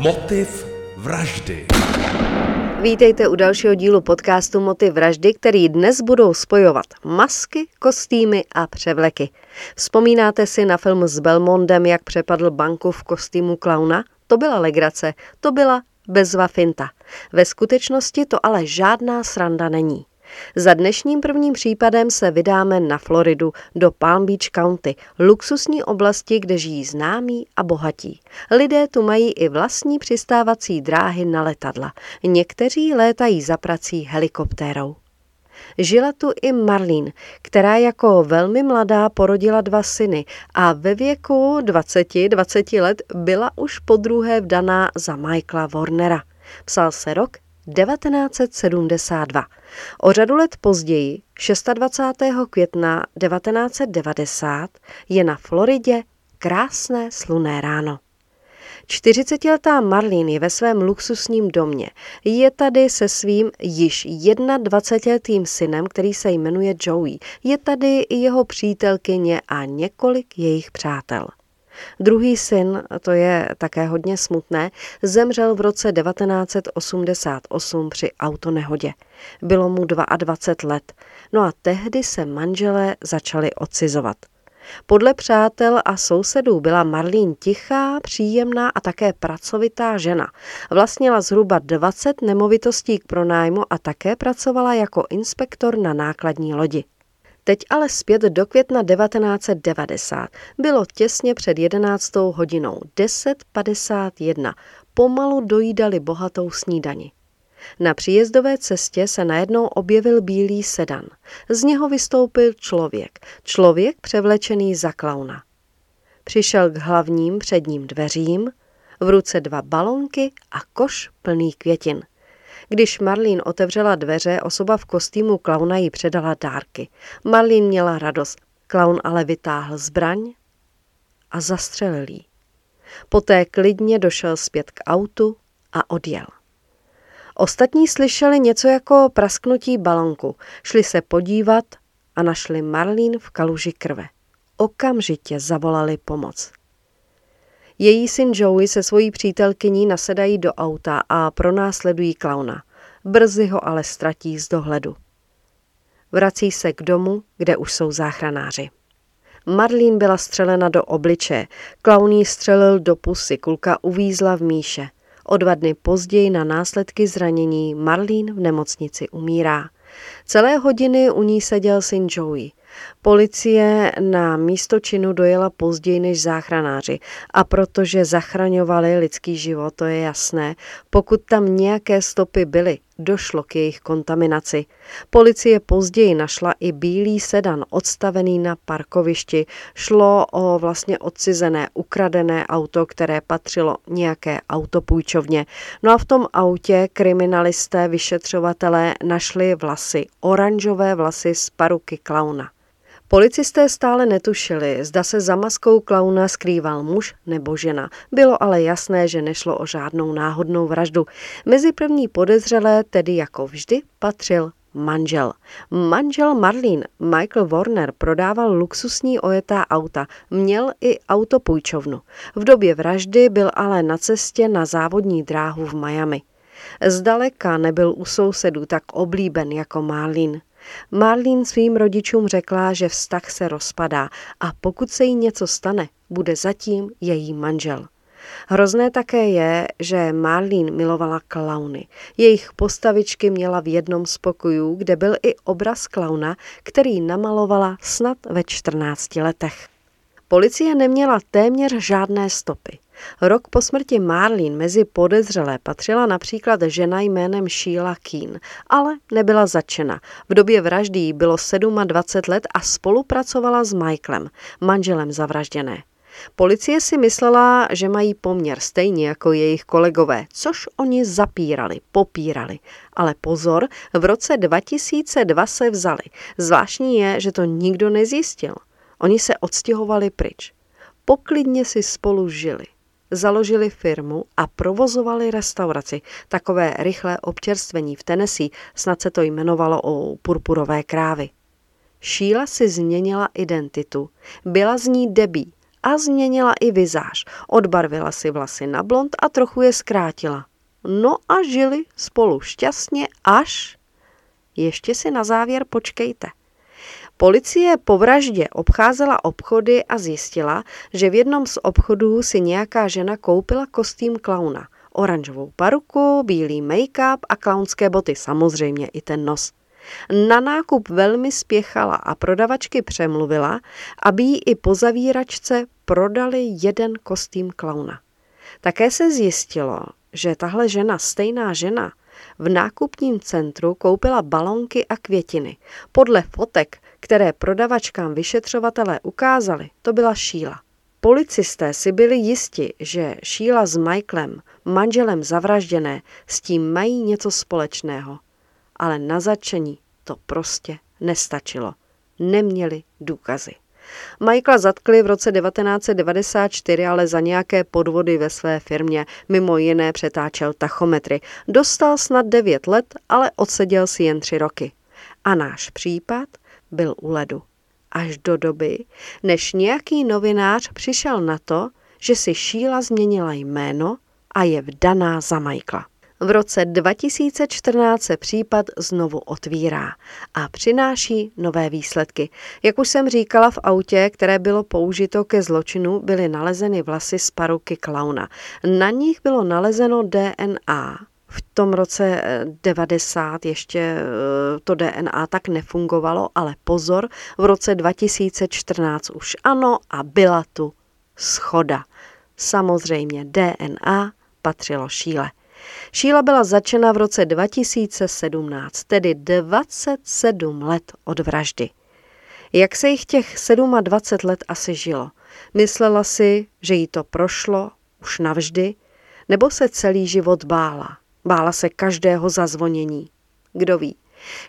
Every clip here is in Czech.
Motiv vraždy. Vítejte u dalšího dílu podcastu Motiv vraždy, který dnes budou spojovat masky, kostýmy a převleky. Vzpomínáte si na film s Belmondem, jak přepadl banku v kostýmu klauna? To byla legrace, to byla bezva finta. Ve skutečnosti to ale žádná sranda není. Za dnešním prvním případem se vydáme na Floridu, do Palm Beach County, luxusní oblasti, kde žijí známí a bohatí. Lidé tu mají i vlastní přistávací dráhy na letadla. Někteří létají za prací helikoptérou. Žila tu i Marlene, která jako velmi mladá porodila dva syny a ve věku 20-20 let byla už podruhé vdaná za Michaela Warnera. Psal se rok 1972. O řadu let později, 26. května 1990, je na Floridě krásné slunné ráno. 40-letá Marlene je ve svém luxusním domě. Je tady se svým již 21-letým synem, který se jmenuje Joey. Je tady i jeho přítelkyně a několik jejich přátel. Druhý syn, to je také hodně smutné, zemřel v roce 1988 při autonehodě. Bylo mu 22 let, no a tehdy se manželé začali odcizovat. Podle přátel a sousedů byla Marlín tichá, příjemná a také pracovitá žena. Vlastnila zhruba 20 nemovitostí k pronájmu a také pracovala jako inspektor na nákladní lodi. Teď ale zpět do května 1990. Bylo těsně před 11. hodinou 10.51. Pomalu dojídali bohatou snídani. Na příjezdové cestě se najednou objevil bílý sedan. Z něho vystoupil člověk. Člověk převlečený za klauna. Přišel k hlavním předním dveřím, v ruce dva balonky a koš plný květin. Když Marlín otevřela dveře, osoba v kostýmu klauna jí předala dárky. Marlín měla radost, klaun ale vytáhl zbraň a zastřelil jí. Poté klidně došel zpět k autu a odjel. Ostatní slyšeli něco jako prasknutí balonku, šli se podívat a našli Marlín v kaluži krve. Okamžitě zavolali pomoc. Její syn Joey se svojí přítelkyní nasedají do auta a pronásledují klauna. Brzy ho ale ztratí z dohledu. Vrací se k domu, kde už jsou záchranáři. Marlín byla střelena do obliče, klaun střelil do pusy, kulka uvízla v míše. O dva dny později na následky zranění Marlín v nemocnici umírá. Celé hodiny u ní seděl syn Joey. Policie na místo činu dojela později než záchranáři a protože zachraňovali lidský život, to je jasné, pokud tam nějaké stopy byly, došlo k jejich kontaminaci. Policie později našla i bílý sedan odstavený na parkovišti. Šlo o vlastně odcizené, ukradené auto, které patřilo nějaké autopůjčovně. No a v tom autě kriminalisté, vyšetřovatelé našli vlasy, oranžové vlasy z paruky klauna. Policisté stále netušili, zda se za maskou klauna skrýval muž nebo žena. Bylo ale jasné, že nešlo o žádnou náhodnou vraždu. Mezi první podezřelé tedy jako vždy patřil manžel. Manžel Marlene, Michael Warner, prodával luxusní ojetá auta, měl i autopůjčovnu. V době vraždy byl ale na cestě na závodní dráhu v Miami. Zdaleka nebyl u sousedů tak oblíben jako Marlene. Marlene svým rodičům řekla, že vztah se rozpadá a pokud se jí něco stane, bude zatím její manžel. Hrozné také je, že Marlene milovala klauny. Jejich postavičky měla v jednom z pokojů, kde byl i obraz klauna, který namalovala snad ve 14 letech. Policie neměla téměř žádné stopy. Rok po smrti Marlene mezi podezřelé patřila například žena jménem Sheila Keen, ale nebyla začena. V době vraždy jí bylo 27 let a spolupracovala s Michaelem, manželem zavražděné. Policie si myslela, že mají poměr stejně jako jejich kolegové, což oni zapírali, popírali. Ale pozor, v roce 2002 se vzali. Zvláštní je, že to nikdo nezjistil. Oni se odstěhovali pryč. Poklidně si spolu žili založili firmu a provozovali restauraci, takové rychlé občerstvení v Tennessee, snad se to jmenovalo o purpurové krávy. Šíla si změnila identitu. Byla z ní debí a změnila i vizáž. Odbarvila si vlasy na blond a trochu je zkrátila. No a žili spolu šťastně až... Ještě si na závěr počkejte. Policie po vraždě obcházela obchody a zjistila, že v jednom z obchodů si nějaká žena koupila kostým klauna. Oranžovou paruku, bílý make-up a klaunské boty, samozřejmě i ten nos. Na nákup velmi spěchala a prodavačky přemluvila, aby jí i po zavíračce prodali jeden kostým klauna. Také se zjistilo, že tahle žena, stejná žena, v nákupním centru koupila balonky a květiny. Podle fotek, které prodavačkám vyšetřovatelé ukázali, to byla Šíla. Policisté si byli jisti, že Šíla s Michaelem, manželem zavražděné, s tím mají něco společného. Ale na začení to prostě nestačilo. Neměli důkazy. Michaela zatkli v roce 1994, ale za nějaké podvody ve své firmě, mimo jiné přetáčel tachometry. Dostal snad 9 let, ale odseděl si jen 3 roky. A náš případ byl u ledu. Až do doby, než nějaký novinář přišel na to, že si Šíla změnila jméno a je vdaná za Michaela. V roce 2014 se případ znovu otvírá a přináší nové výsledky. Jak už jsem říkala v autě, které bylo použito ke zločinu, byly nalezeny vlasy z paruky klauna. Na nich bylo nalezeno DNA. V tom roce 90 eh, ještě eh, to DNA tak nefungovalo, ale pozor, v roce 2014 už ano a byla tu schoda. Samozřejmě DNA patřilo Šíle. Šíla byla začena v roce 2017, tedy 27 let od vraždy. Jak se jich těch 27 let asi žilo? Myslela si, že jí to prošlo už navždy, nebo se celý život bála? Bála se každého zazvonění. Kdo ví?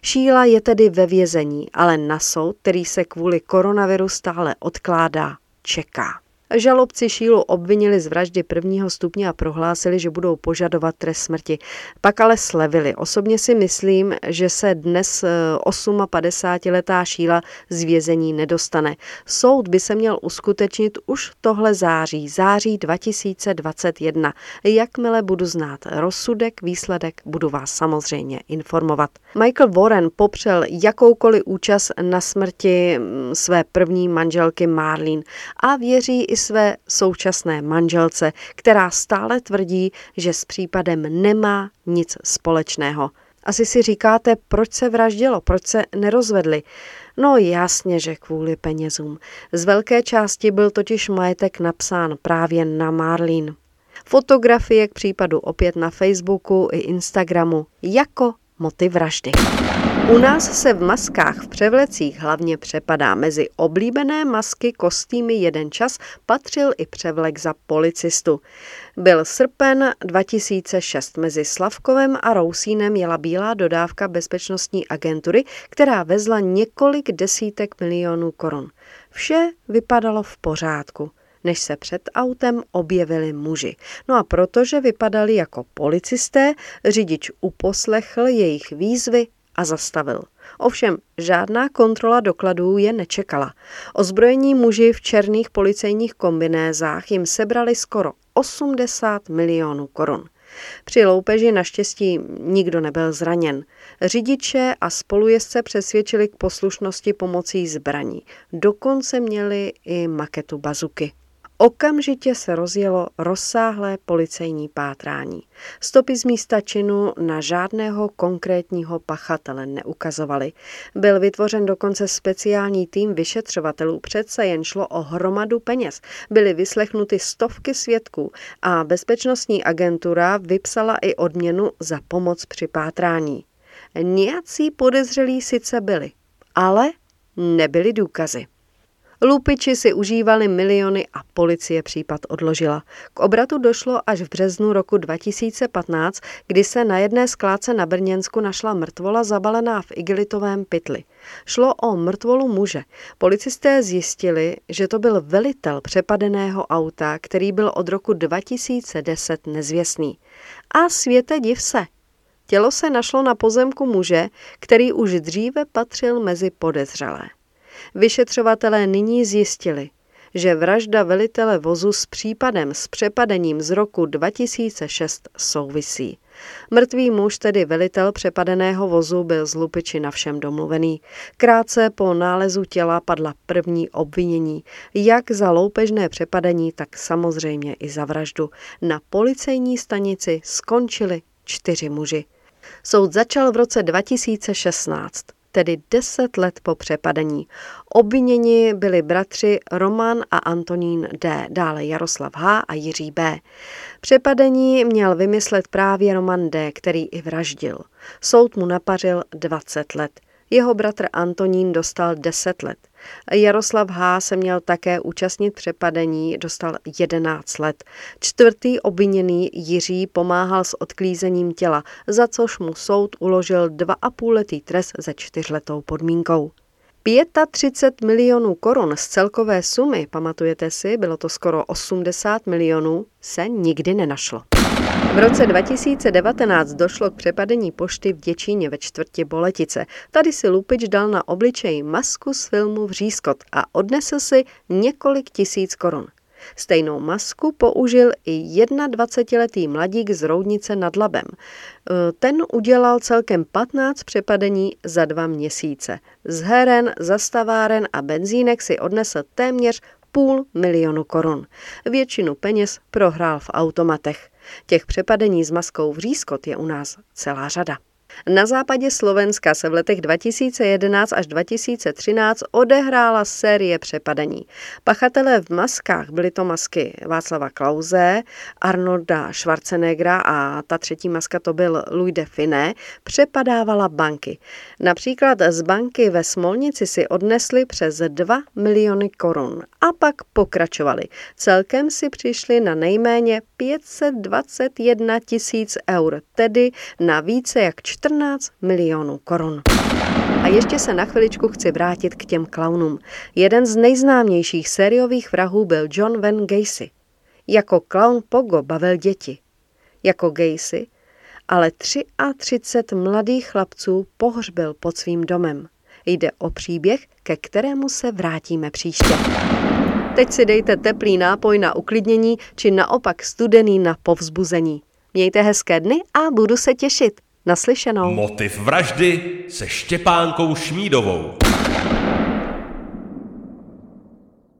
Šíla je tedy ve vězení, ale na soud, který se kvůli koronaviru stále odkládá, čeká. Žalobci Šílu obvinili z vraždy prvního stupně a prohlásili, že budou požadovat trest smrti. Pak ale slevili. Osobně si myslím, že se dnes 58-letá eh, Šíla z vězení nedostane. Soud by se měl uskutečnit už tohle září, září 2021. Jakmile budu znát rozsudek, výsledek, budu vás samozřejmě informovat. Michael Warren popřel jakoukoliv účast na smrti mm, své první manželky Marlene a věří i své současné manželce, která stále tvrdí, že s případem nemá nic společného. Asi si říkáte, proč se vraždilo, proč se nerozvedli. No jasně, že kvůli penězům. Z velké části byl totiž majetek napsán právě na Marlin. Fotografie k případu opět na Facebooku i Instagramu jako motiv vraždy. U nás se v maskách v převlecích hlavně přepadá. Mezi oblíbené masky kostýmy jeden čas patřil i převlek za policistu. Byl srpen 2006. Mezi Slavkovem a Rousínem jela bílá dodávka bezpečnostní agentury, která vezla několik desítek milionů korun. Vše vypadalo v pořádku než se před autem objevili muži. No a protože vypadali jako policisté, řidič uposlechl jejich výzvy a zastavil. Ovšem žádná kontrola dokladů je nečekala. Ozbrojení muži v černých policejních kombinézách jim sebrali skoro 80 milionů korun. Při loupeži naštěstí nikdo nebyl zraněn. Řidiče a spolujezdce přesvědčili k poslušnosti pomocí zbraní. Dokonce měli i maketu bazuky. Okamžitě se rozjelo rozsáhlé policejní pátrání. Stopy z místa činu na žádného konkrétního pachatele neukazovaly. Byl vytvořen dokonce speciální tým vyšetřovatelů, přece jen šlo o hromadu peněz. Byly vyslechnuty stovky svědků a bezpečnostní agentura vypsala i odměnu za pomoc při pátrání. Nějací podezřelí sice byli, ale nebyly důkazy. Lupiči si užívali miliony a policie případ odložila. K obratu došlo až v březnu roku 2015, kdy se na jedné skládce na Brněnsku našla mrtvola zabalená v igelitovém pytli. Šlo o mrtvolu muže. Policisté zjistili, že to byl velitel přepadeného auta, který byl od roku 2010 nezvěstný. A světe div se, Tělo se našlo na pozemku muže, který už dříve patřil mezi podezřelé. Vyšetřovatelé nyní zjistili, že vražda velitele vozu s případem s přepadením z roku 2006 souvisí. Mrtvý muž, tedy velitel přepadeného vozu, byl z Lupiči na všem domluvený. Krátce po nálezu těla padla první obvinění, jak za loupežné přepadení, tak samozřejmě i za vraždu. Na policejní stanici skončili čtyři muži. Soud začal v roce 2016 tedy deset let po přepadení. Obviněni byli bratři Roman a Antonín D., dále Jaroslav H. a Jiří B. Přepadení měl vymyslet právě Roman D., který i vraždil. Soud mu napařil 20 let. Jeho bratr Antonín dostal 10 let. Jaroslav H. se měl také účastnit přepadení, dostal 11 let. Čtvrtý obviněný Jiří pomáhal s odklízením těla, za což mu soud uložil 2,5 letý trest ze čtyřletou podmínkou. 35 milionů korun z celkové sumy, pamatujete si, bylo to skoro 80 milionů, se nikdy nenašlo. V roce 2019 došlo k přepadení pošty v Děčíně ve čtvrti Boletice. Tady si Lupič dal na obličej masku z filmu Vřískot a odnesl si několik tisíc korun. Stejnou masku použil i 21-letý mladík z Roudnice nad Labem. E, ten udělal celkem 15 přepadení za dva měsíce. Z heren, zastaváren a benzínek si odnesl téměř půl milionu korun. Většinu peněz prohrál v automatech. Těch přepadení s maskou v řízkot je u nás celá řada. Na západě Slovenska se v letech 2011 až 2013 odehrála série přepadení. Pachatelé v maskách byly to masky Václava Klauze, Arnolda Schwarzeneggera a ta třetí maska to byl Louis de Finé, přepadávala banky. Například z banky ve Smolnici si odnesli přes 2 miliony korun a pak pokračovali. Celkem si přišli na nejméně 521 tisíc eur, tedy na více jak 14 milionů korun. A ještě se na chviličku chci vrátit k těm klaunům. Jeden z nejznámějších sériových vrahů byl John Van Gacy. Jako klaun Pogo bavil děti. Jako Gacy ale 33 mladých chlapců pohřbil pod svým domem. Jde o příběh, ke kterému se vrátíme příště. Teď si dejte teplý nápoj na uklidnění či naopak studený na povzbuzení. Mějte hezké dny a budu se těšit. Naslyšenou. Motiv vraždy se Štěpánkou Šmídovou.